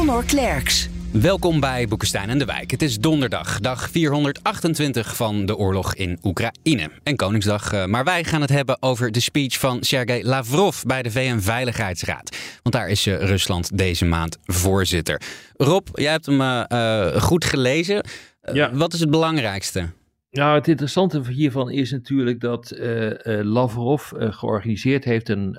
Connor Klerks. Welkom bij Boekenstein en de Wijk. Het is donderdag, dag 428 van de oorlog in Oekraïne. En Koningsdag, eh, maar wij gaan het hebben over de speech van Sergei Lavrov bij de VN-veiligheidsraad. Want daar is eh, Rusland deze maand voorzitter. Rob, jij hebt hem uh, goed gelezen. Ja. Wat is het belangrijkste? Nou, het interessante hiervan is natuurlijk dat Lavrov georganiseerd heeft een,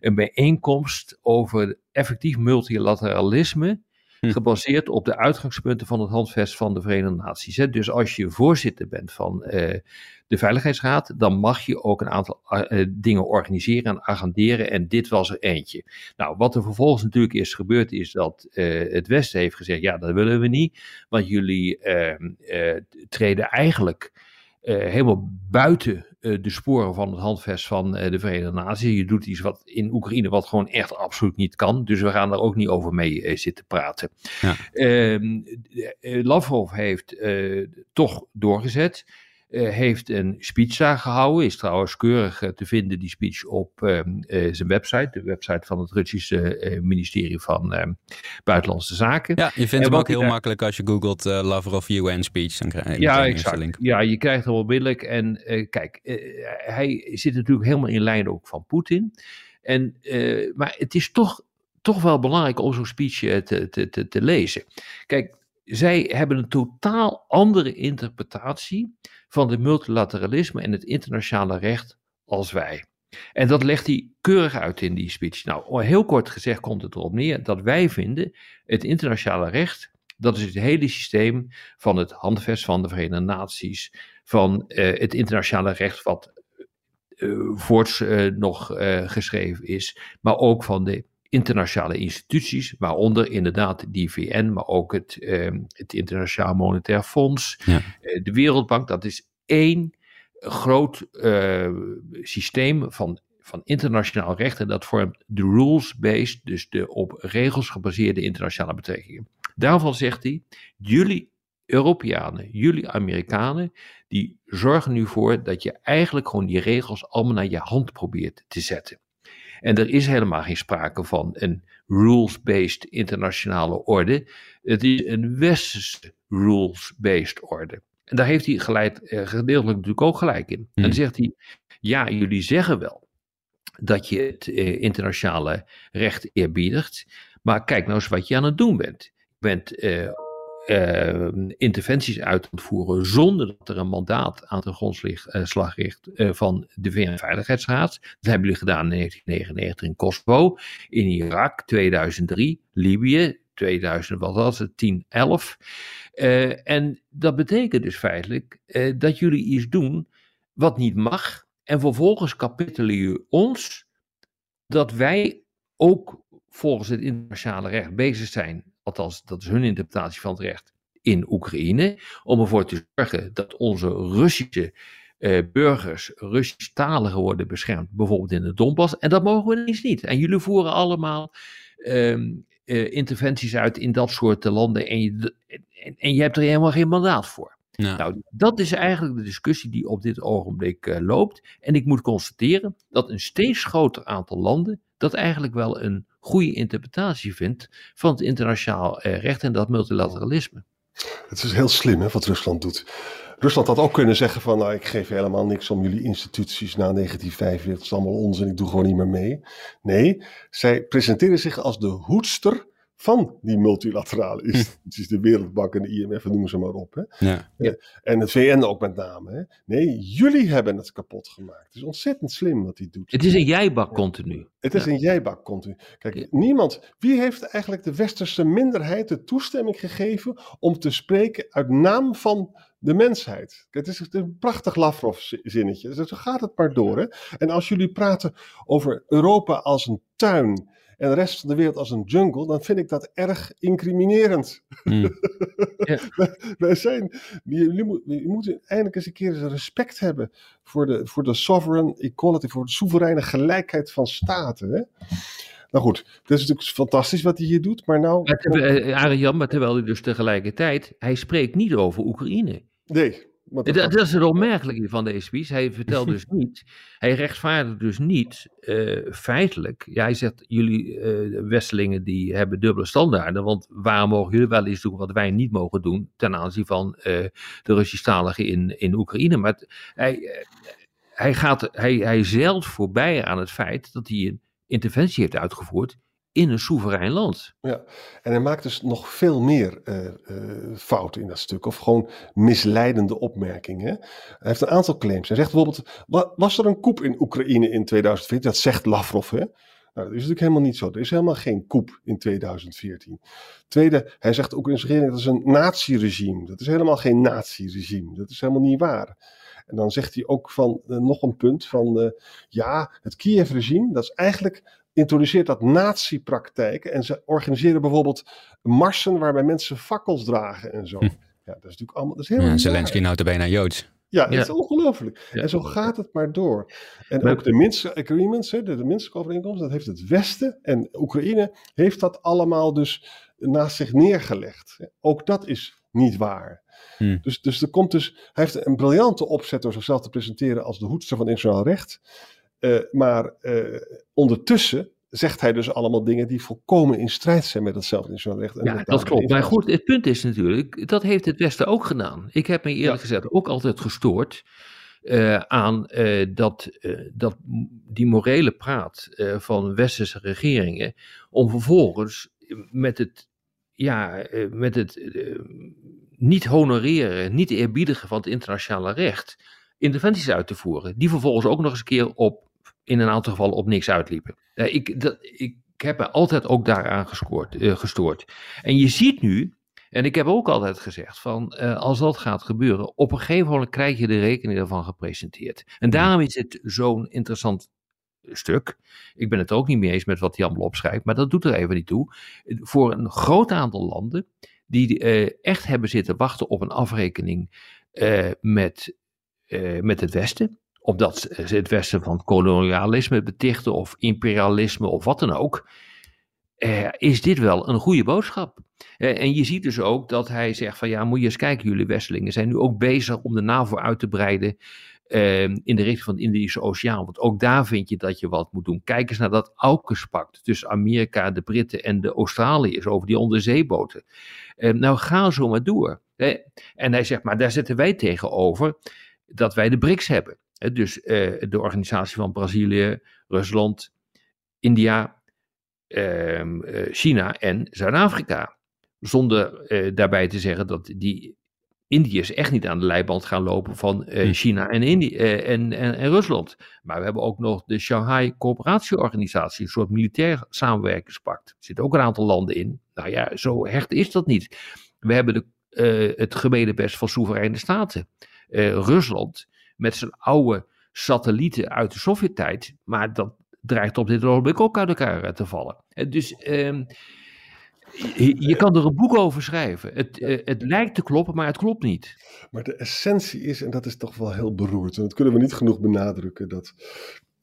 een bijeenkomst over effectief multilateralisme Hm. gebaseerd op de uitgangspunten van het handvest van de Verenigde Naties. Hè. Dus als je voorzitter bent van uh, de Veiligheidsraad, dan mag je ook een aantal uh, dingen organiseren en agenderen. En dit was er eentje. Nou, wat er vervolgens natuurlijk is gebeurd, is dat uh, het Westen heeft gezegd: ja, dat willen we niet, want jullie ehm, treden eigenlijk helemaal buiten de sporen van het handvest van de Verenigde Naties. Je doet iets wat in Oekraïne wat gewoon echt absoluut niet kan. Dus we gaan daar ook niet over mee zitten praten. Ja. Uh, Lavrov heeft toch doorgezet. Uh, heeft een speech daar gehouden. Is trouwens keurig uh, te vinden, die speech, op uh, zijn website. De website van het Russische ministerie van ehm, Buitenlandse Zaken. Ja, je vindt hem ook heel makkelijk als je googelt Lavrov UN speech. Dan krijg je ja, exact. Link. Ja, je krijgt hem onmiddellijk. En kijk, hij zit natuurlijk helemaal in lijn ook van Poetin. En, maar het is toch, toch wel belangrijk om zo'n speech te, te, te, te lezen. Kijk, zij hebben een totaal andere interpretatie van het multilateralisme en het internationale recht als wij. En dat legt hij keurig uit in die speech. Nou, heel kort gezegd komt het erop neer dat wij vinden het internationale recht, dat is het hele systeem van het handvest van de Verenigde Naties, van uh, het internationale recht wat uh, voorts uh, nog geschreven is, maar ook van de internationale instituties, waaronder inderdaad die VN, maar ook het, uh, het Internationaal Monetair Fonds, ja. uh, de Wereldbank. Dat is één groot uh, systeem van, van internationaal recht en dat vormt de rules-based, dus de op regels gebaseerde internationale betrekkingen. Daarvan zegt hij, jullie Europeanen, jullie Amerikanen, die zorgen nu voor dat je eigenlijk gewoon die regels allemaal naar je hand probeert te zetten. En er is helemaal geen sprake van een rules-based internationale orde. Het is een westerse rules-based orde. En daar heeft hij geleid, eh, gedeeltelijk natuurlijk ook gelijk in. En dan zegt hij, ja, jullie zeggen wel dat je het eh, internationale recht eerbiedigt, maar kijk nou eens wat je aan het doen bent. Je bent eh, uh, interventies uit voeren zonder dat er een mandaat aan de grondslag ligt uh, van de VN-veiligheidsraad. Dat hebben jullie gedaan in 1999 in Kosovo, in Irak 2003, Libië 2000, wat was het, 10, 11. Uh, en dat betekent dus feitelijk dat jullie iets doen wat niet mag. En vervolgens kapitelen je ons dat wij ook volgens het internationale recht bezig zijn althans dat is hun interpretatie van het recht, in Oekraïne, om ervoor te zorgen dat onze Russische uh, burgers, Russisch-taligen worden beschermd, bijvoorbeeld in de Donbass. En dat mogen we eens niet. En jullie voeren allemaal um, uh, interventies uit in dat soort landen en je, en, en je hebt er helemaal geen mandaat voor. Ja. Nou, dat is eigenlijk de discussie die op dit ogenblik uh, loopt. En ik moet constateren dat een steeds groter aantal landen dat eigenlijk wel een goede interpretatie vindt van het internationaal uh, recht en dat multilateralisme. Het is heel slim hè, wat Rusland doet. Rusland had ook kunnen zeggen van, nou, ik geef helemaal niks om jullie instituties na 1945, het is allemaal onzin, ik doe gewoon niet meer mee. Nee, zij presenteren zich als de hoedster van die multilaterale instituties, de Wereldbank en de IMF, noemen ze maar op. Hè? Ja. Ja. En het VN ook met name. Hè? Nee, jullie hebben het kapot gemaakt. Het is ontzettend slim wat hij doet. Het is een jijbak continu. Het is een jijbak continu. Kijk, niemand, wie heeft eigenlijk de westerse minderheid de toestemming gegeven om te spreken uit naam van de mensheid. Het is een prachtig Lavrov-zinnetje. Dus zo gaat het maar door. Hè? En als jullie praten over Europa als een tuin en de rest van de wereld als een jungle, dan vind ik dat erg incriminerend. Ja. wij, zijn, jullie moet- je moet eindelijk eens een keer eens respect hebben voor de, voor de sovereign equality, voor de soevereine gelijkheid van staten. Hè? Nou goed, het is natuurlijk fantastisch wat hij hier doet, maar nou... Maar eh, Arjan, maar terwijl hij dus tegelijkertijd, hij spreekt niet over Oekraïne. Nee. Dat, dat- dat is het opmerkelijke van deze speech. Hij vertelt dus niet, hij rechtvaardigt dus niet eh, feitelijk. Ja, hij zegt, jullie eh Westelingen die hebben dubbele standaarden, want waarom mogen jullie wel iets doen wat wij niet mogen doen ten aanzien van eh, de Russisch-taligen in, in Oekraïne. Maar het- hij, hij, gaat, hij, hij zeilt voorbij aan het feit dat hij een interventie heeft uitgevoerd in een soeverein land. Ja, en hij maakt dus nog veel meer eh, fouten in dat stuk, of gewoon misleidende opmerkingen. Hij heeft een aantal claims. Hij zegt bijvoorbeeld: wa- was er een coup in Oekraïne in 2014? Dat zegt Lavrov, hè? Nou, dat is natuurlijk helemaal niet zo. Er is helemaal geen coup in 2014. Tweede, hij zegt de Oekraïnse regering dat is een nazi-regime. Dat is helemaal geen nazi-regime. Dat is helemaal niet waar. En dan zegt hij ook van eh, nog een punt van ja, het Kiev-regime, dat is eigenlijk introduceert dat nazi-praktijken en ze organiseren bijvoorbeeld marsen waarbij mensen fakkels dragen en zo. Hm. Ja, dat is natuurlijk allemaal, dat is helemaal Ja. Zelensky notabene Joods. Ja, dat Ja. is ongelooflijk. Ja. En zo gaat het maar door. En Maar- ook de Minsk agreements, hè, de, de Minsk overeenkomst, dat heeft het Westen en Oekraïne heeft dat allemaal dus naast zich neergelegd. Ook dat is niet waar. Hmm. Dus, dus er komt dus, hij heeft een briljante opzet door zichzelf te presenteren als de hoedster van internationaal recht. Eh, maar eh, ondertussen zegt hij dus allemaal dingen die volkomen in strijd zijn met hetzelfde internationaal recht. En Ja, dat klopt. Maar goed, het punt is natuurlijk, dat heeft het Westen ook gedaan. Ik heb me eerlijk Ja. gezegd ook altijd gestoord eh, aan dat, dat die morele praat van westerse regeringen, om vervolgens met het, ja, met het niet honoreren, niet eerbiedigen van het internationale recht, interventies uit te voeren, die vervolgens ook nog eens een keer op, in een aantal gevallen op niks uitliepen. Eh, ik, dat, ik heb me altijd ook daaraan gescoord, eh, gestoord. En je ziet nu, en ik heb ook altijd gezegd, van eh, als dat gaat gebeuren, op een gegeven moment krijg je de rekening daarvan gepresenteerd. En daarom is het zo'n interessant stuk. Ik ben het ook niet mee eens met wat hij allemaal opschrijft, maar dat doet er even niet toe. Voor een groot aantal landen die echt hebben zitten wachten op een afrekening met, met het Westen, omdat ze het Westen van kolonialisme betichten of imperialisme of wat dan ook, eh, is dit wel een goede boodschap. Eh, en je ziet dus ook dat hij zegt van ja, moet je eens kijken, jullie Westelingen zijn nu ook bezig om de NAVO uit te breiden eh, in de richting van de Indische Oceaan. Want ook daar vind je dat je wat moet doen. Kijk eens naar dat AUKUS-pact tussen Amerika, de Britten en de Australiërs over die onderzeeboten. Eh, nou, ga zo maar door. En hij zegt, maar daar zetten wij tegenover dat wij de BRICS hebben. Dus eh, de organisatie van Brazilië, Rusland, India, ehm, eh, China en Zuid-Afrika. Zonder eh, daarbij te zeggen dat die Indiërs echt niet aan de leiband gaan lopen van Hm. China en, Indi en, en, en Rusland. Maar we hebben ook nog de Shanghai Coöperatieorganisatie, een soort militair samenwerkingspact. Er zitten ook een aantal landen in. Nou ja, zo hecht is dat niet. We hebben de, het gemene best van soevereine staten. Rusland met zijn oude satellieten uit de Sovjet-tijd, maar dat dreigt op dit ogenblik ook uit elkaar eh, te vallen. Eh, Dus ehm, je, kan er een boek over schrijven. Het, eh, het lijkt te kloppen, maar het klopt niet. Maar de essentie is, en dat is toch wel heel beroerd, en dat kunnen we niet genoeg benadrukken, dat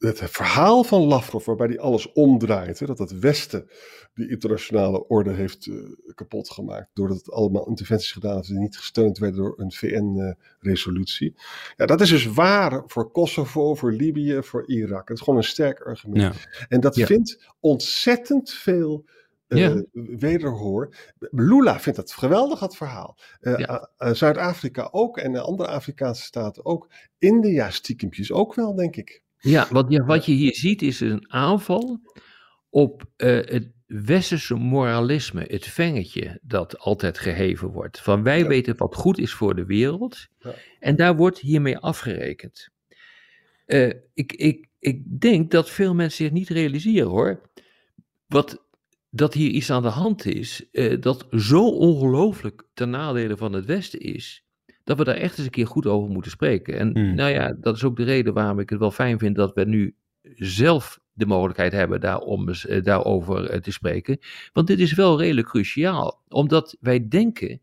het verhaal van Lavrov, waarbij hij alles omdraait, hè, dat het Westen die internationale orde heeft eh, kapot gemaakt, doordat het allemaal interventies gedaan heeft die niet gesteund werden door een VN-resolutie. ja, dat is dus waar voor Kosovo, voor Libië, voor Irak. Het is gewoon een sterk argument. Ja. En dat Ja. vindt ontzettend veel eh, wederhoor. Lula vindt het geweldig, dat verhaal. Eh, Ja. Zuid-Afrika ook en de andere Afrikaanse staten ook. India stiekempjes ook wel, denk ik. Ja, wat je, wat je hier ziet is een aanval op eh, het westerse moralisme, het vengetje dat altijd geheven wordt. Van wij Ja. weten wat goed is voor de wereld Ja. en daar wordt hiermee afgerekend. Eh, ik, ik, ik denk dat veel mensen zich niet realiseren hoor, wat, dat hier iets aan de hand is eh, dat zo ongelooflijk ten nadele van het Westen is, dat we daar echt eens een keer goed over moeten spreken. En Hmm. nou ja, dat is ook de reden waarom ik het wel fijn vind dat we nu zelf de mogelijkheid hebben daar om, uh, daarover uh, te spreken. Want dit is wel redelijk cruciaal, omdat wij denken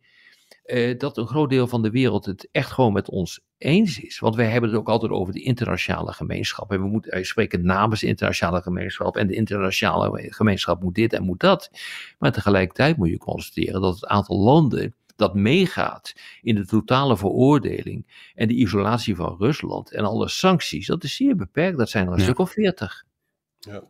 uh, dat een groot deel van de wereld het echt gewoon met ons eens is. Want wij hebben het ook altijd over de internationale gemeenschap. En we moeten, wij spreken namens de internationale gemeenschap. En de internationale gemeenschap moet dit en moet dat. Maar tegelijkertijd moet je constateren dat het aantal landen dat meegaat in de totale veroordeling en de isolatie van Rusland en alle sancties, dat is zeer beperkt. Dat zijn er een ja. stuk of veertig. Ja.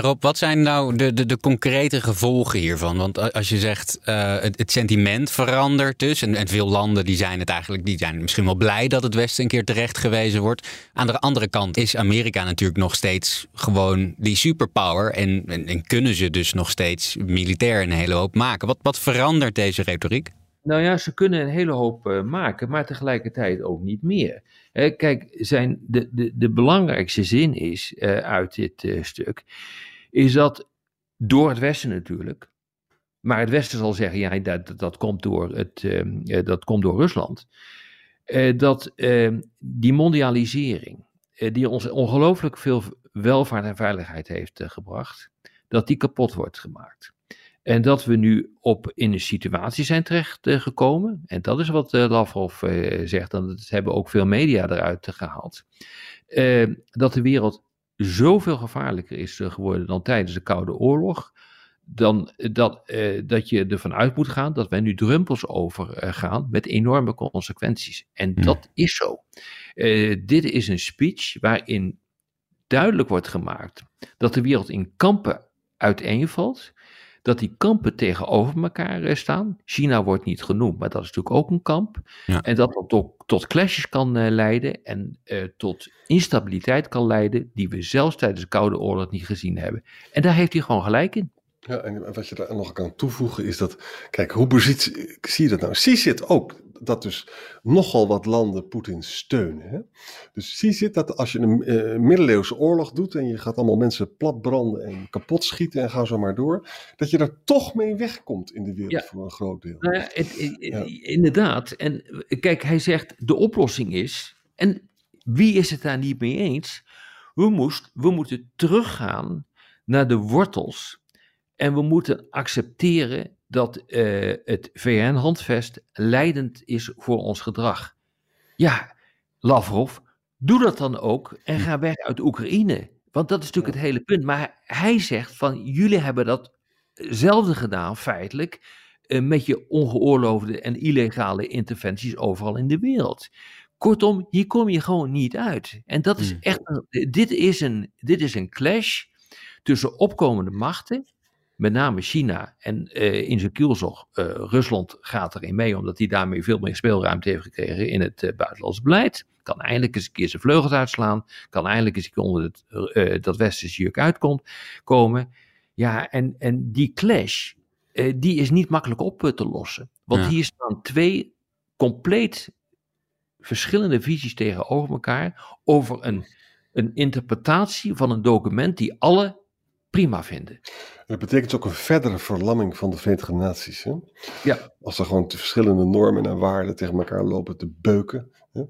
Rob, wat zijn nou de, de, de, concrete gevolgen hiervan? Want als je zegt uh, het, het, sentiment verandert dus. En, en, veel landen die zijn het eigenlijk, die zijn misschien wel blij dat het Westen een keer terecht gewezen wordt. Aan de andere kant is Amerika natuurlijk nog steeds gewoon die superpower. En, en, en kunnen ze dus nog steeds militair een hele hoop maken. Wat, wat verandert deze retoriek? Nou ja, ze kunnen een hele hoop uh, maken, maar tegelijkertijd ook niet meer. Kijk, zijn de, de, de belangrijkste zin is uh, uit dit stuk, is dat door het Westen natuurlijk, maar het Westen zal zeggen, ja, dat, dat, komt, door het, dat komt door Rusland, dat die mondialisering, die ons ongelooflijk veel welvaart en veiligheid heeft gebracht, dat die kapot wordt gemaakt. En dat we nu op in een situatie zijn terechtgekomen. en dat is wat uh, Lavrov uh, zegt. En dat hebben ook veel media eruit gehaald. Dat de wereld zoveel gevaarlijker is geworden dan tijdens de Koude Oorlog. Dan dat, dat je ervan uit moet gaan dat wij nu drempels overgaan met enorme consequenties. En dat is zo. dit is een speech waarin duidelijk wordt gemaakt dat de wereld in kampen uiteenvalt dat die kampen tegenover elkaar eh, staan. China wordt niet genoemd, maar dat is natuurlijk ook een kamp. Ja. En dat dat tot, tot clashes kan uh, leiden en uh, tot instabiliteit kan leiden, die we zelfs tijdens de Koude Oorlog niet gezien hebben. En daar heeft hij gewoon gelijk in. Ja, en wat je daar nog kan toevoegen is dat, kijk, hoe zie je dat nou? Zie zit ook dat dus nogal wat landen Poetin steunen. Hè? Dus zie zit dat als je een uh, middeleeuwse oorlog doet en je gaat allemaal mensen platbranden en kapot schieten en ga zo maar door, dat je er toch mee wegkomt in de wereld ja. voor een groot deel. Nou ja, het, ja. Inderdaad. En kijk, hij zegt de oplossing is, en wie is het daar niet mee eens? We, moest, we moeten teruggaan naar de wortels en we moeten accepteren dat uh, het VN-handvest leidend is voor ons gedrag. Ja, Lavrov, doe dat dan ook en ga weg uit Oekraïne. Want dat is natuurlijk het hele punt. Maar hij zegt van jullie hebben datzelfde gedaan feitelijk uh, met je ongeoorloofde en illegale interventies overal in de wereld. Kortom, hier kom je gewoon niet uit. En dat is hmm. echt, dit is een, dit is een clash tussen opkomende machten met name China en uh, in zijn kielzog, uh, Rusland gaat erin mee, omdat hij daarmee veel meer speelruimte heeft gekregen in het uh, buitenlands beleid. Kan eindelijk eens een keer zijn vleugels uitslaan, kan eindelijk eens een keer onder het, dat westerse juk uitkomt komen. Ja, en, en die clash, die is niet makkelijk op te lossen. Want ja. hier staan twee compleet verschillende visies tegenover elkaar over een, een interpretatie van een document die alle prima vinden. Dat betekent ook een verdere verlamming van de Verenigde Naties. Hè? Ja. Als er gewoon verschillende normen en waarden tegen elkaar lopen te beuken. Hè?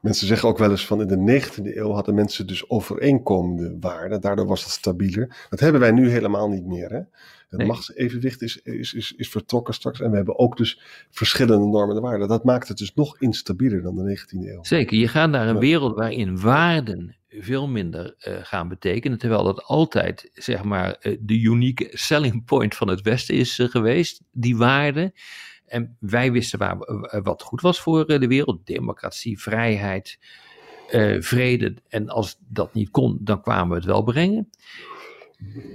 Mensen zeggen ook wel eens van in de 19e eeuw hadden mensen dus overeenkomende waarden. Daardoor was het stabieler. Dat hebben wij nu helemaal niet meer. Hè? Het nee. machtsevenwicht is, is, is, is vertrokken straks. En we hebben ook dus verschillende normen en waarden. Dat maakt het dus nog instabieler dan de 19e eeuw. Zeker, je gaat naar een wereld waarin waarden veel minder uh, gaan betekenen. Terwijl dat altijd, zeg maar, uh, de unieke selling point van het Westen is uh, geweest, die waarden. En wij wisten waar, wat goed was voor de wereld: democratie, vrijheid, vrede. En als dat niet kon, dan kwamen we het wel brengen.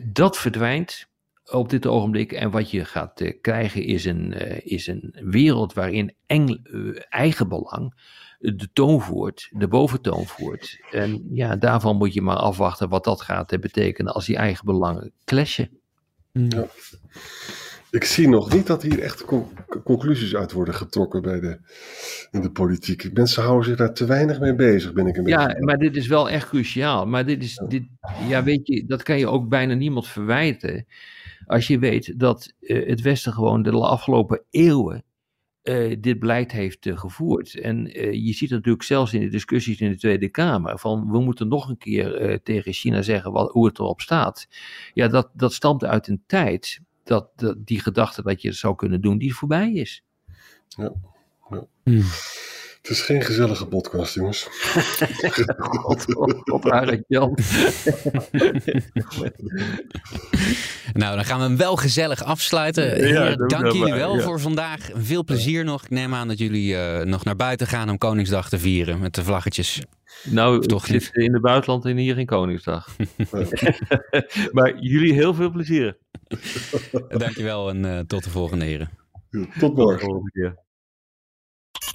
Dat verdwijnt op dit ogenblik. En wat je gaat krijgen is een, is een wereld waarin eng, uh, eigenbelang de toon voert, de boventoon voert. En ja, daarvan moet je maar afwachten wat dat gaat betekenen als die eigen belangen clashen. Ja. Ik zie nog niet dat hier echt con conclusies uit worden getrokken bij de, in de politiek. Mensen houden zich daar te weinig mee bezig, ben ik een ja, beetje. Ja, maar dit is wel echt cruciaal. Maar dit is, ja. dit, ja, weet je, dat kan je ook bijna niemand verwijten. Als je weet dat uh, het Westen gewoon de afgelopen eeuwen uh, dit beleid heeft uh, gevoerd. En uh, je ziet natuurlijk zelfs in de discussies in de Tweede Kamer van we moeten nog een keer tegen China zeggen wat, hoe het erop staat. Ja, dat, dat stamt uit een tijd dat, dat die gedachte dat je het zou kunnen doen, die voorbij is. Ja. ja. Hmm. Het is geen gezellige podcast, jongens. God, God, Jan. nou, dan gaan we hem wel gezellig afsluiten. Ja, dank jullie wel voor vandaag. Veel plezier nog. Ik neem aan dat jullie uh, nog naar buiten gaan om Koningsdag te vieren met de vlaggetjes. Nou, toch zit in het buitenland en hier geen Koningsdag. maar jullie heel veel plezier. Dankjewel en uh, tot de volgende heren. Tot morgen.